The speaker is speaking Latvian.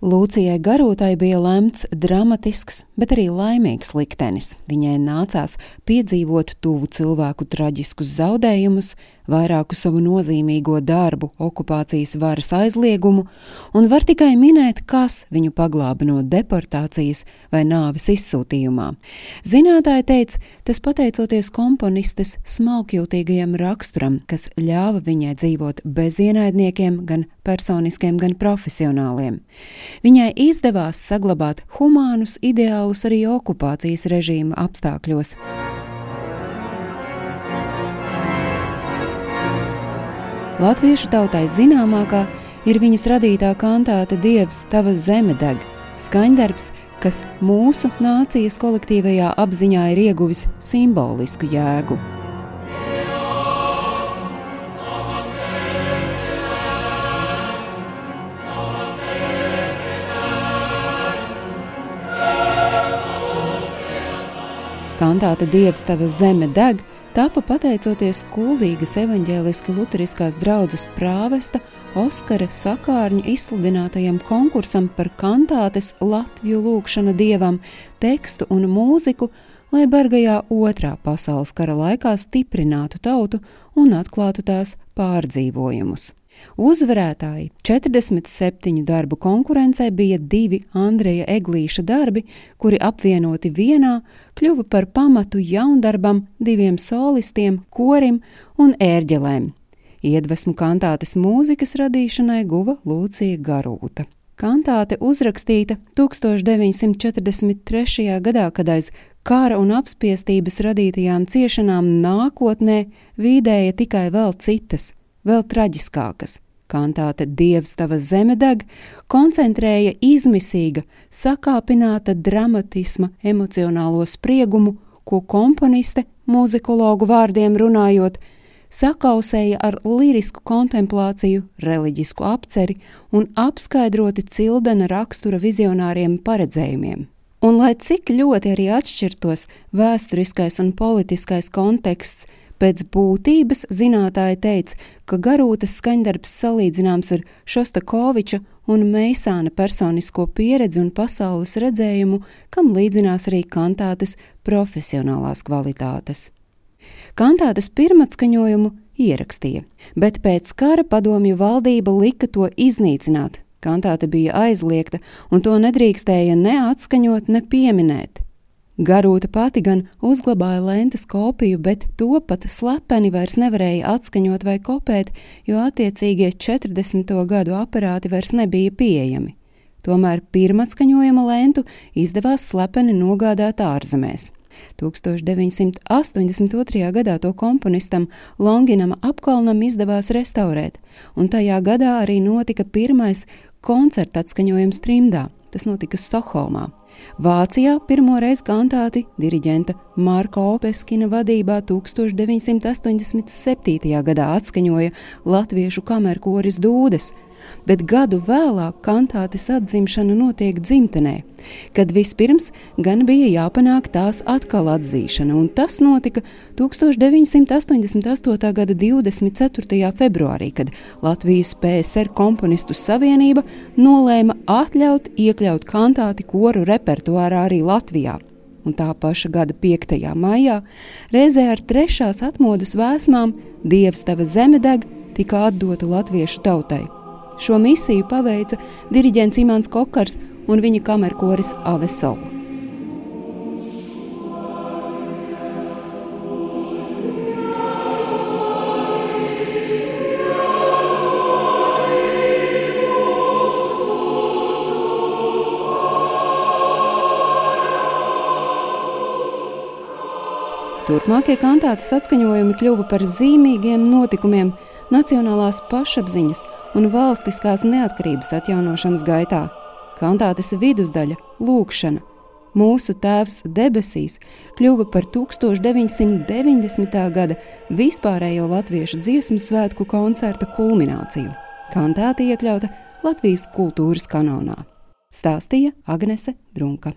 Lūcijai Garūtai bija lemts dramatisks, bet arī laimīgs liktenis. Viņai nācās piedzīvot tuvu cilvēku traģiskus zaudējumus, vairāku savu nozīmīgo darbu, okupācijas varas aizliegumu, un var tikai minēt, kas viņu paglāba no deportācijas vai nāves izsūtījumā. Zinātāji teica, tas pateicoties komponistes smalkjūtīgajam raksturam, kas ļāva viņai dzīvot bez ienaidniekiem, gan personiskiem, gan profesionāliem. Viņai izdevās saglabāt humānus ideālus arī okupācijas režīma apstākļos. Latviešu tautai zināmākā ir viņas radītā kantāte Dievs, tava zeme deg, skaņdarbs, kas mūsu nācijas kolektīvajā apziņā ir ieguvis simbolisku jēgu. Kantāte Dievs, tava zeme deg, tapa pateicoties kuldīgas evaņģēliski luteriskās draudzes prāvesta Oskara Sakārņa izsludinātajam konkursam par kantātes Latviju lūgšana Dievam, tekstu un mūziku, lai bargajā otrā pasaules kara laikā stiprinātu tautu un atklātu tās pārdzīvojumus. Uzvarētāji 47 darbu konkurencē bija divi Andreja Eglīša darbi, kuri apvienoti vienā kļuva par pamatu jaundarbam diviem solistiem, korim un ērģelēm. Iedvesmu kantātes mūzikas radīšanai guva Lūcija Garūta. Kantāte uzrakstīta 1943. gadā, kad aiz kara un apspiestības radītajām ciešanām nākotnē vīdēja tikai vēl citas vēl traģiskākas. Kantāte Dievs tava zeme deg koncentrēja izmisīga, sakāpināta dramatisma emocionālo spriegumu, ko komponiste, muzikologu vārdiem runājot, sakausēja ar lirisku kontemplāciju, reliģisku apceri un apskaidroti cildena rakstura vizionāriem paredzējumiem. Un lai cik ļoti arī atšķirtos vēsturiskais un politiskais konteksts, Pēc būtības zinātāji teica, ka garūtas skaņdarbs salīdzināms ar Šostakoviča un Meisāna personisko pieredzi un pasaules redzējumu, kam līdzinās arī kantātes profesionālās kvalitātes. Kantātes pirmatskaņojumu ierakstīja, bet pēc kara padomju valdība lika to iznīcināt. Kantāte bija aizliegta, un to nedrīkstēja ne atskaņot, ne pieminēt. Garūta pati gan uzglabāja lentes kopiju, bet to pat slepeni vairs nevarēja atskaņot vai kopēt, jo attiecīgie 40. gadu aparāti vairs nebija pieejami. Tomēr pirmatskaņojuma lentu izdevās slepeni nogādāt ārzemēs. 1982. gadā to komponistam Longinam apkalnam izdevās restaurēt, un tajā gadā arī notika pirmais koncerta atskaņojums trimdā. Tas notika Stokholmā. Vācijā pirmo reizi kantāti diriģenta Marka Opeskina vadībā 1987. gadā atskaņoja latviešu kamerkoris Dūdes, bet gadu vēlāk kantātes atzimšana notiek dzimtenē, kad vispirms gan bija jāpanāk tās atkal atzīšana, un tas notika 1988. gada 24. februārī, kad Latvijas PSR komponistu savienība nolēma atļaut iekļaut kantāti koru repertuārā arī Latvijā. Un tā paša gada 5. maijā, reizē ar trešās atmodas vēsmām, Dievs tava zeme deg, tika atdota latviešu tautai. Šo misiju paveica diriģents Imants Kokars un viņa kamerkoris Avesola. Turpmākie kantātes atskaņojumi kļuva par zīmīgiem notikumiem nacionālās pašapziņas un valstiskās neatkarības atjaunošanas gaitā. Kantātes vidusdaļa - lūkšana. Mūsu Tēvs debesīs kļuva par 1990. gada vispārējo latviešu dziesmu svētku koncerta kulmināciju. Kantāte iekļauta Latvijas kultūras kanonā. Stāstīja Agnese Drunka.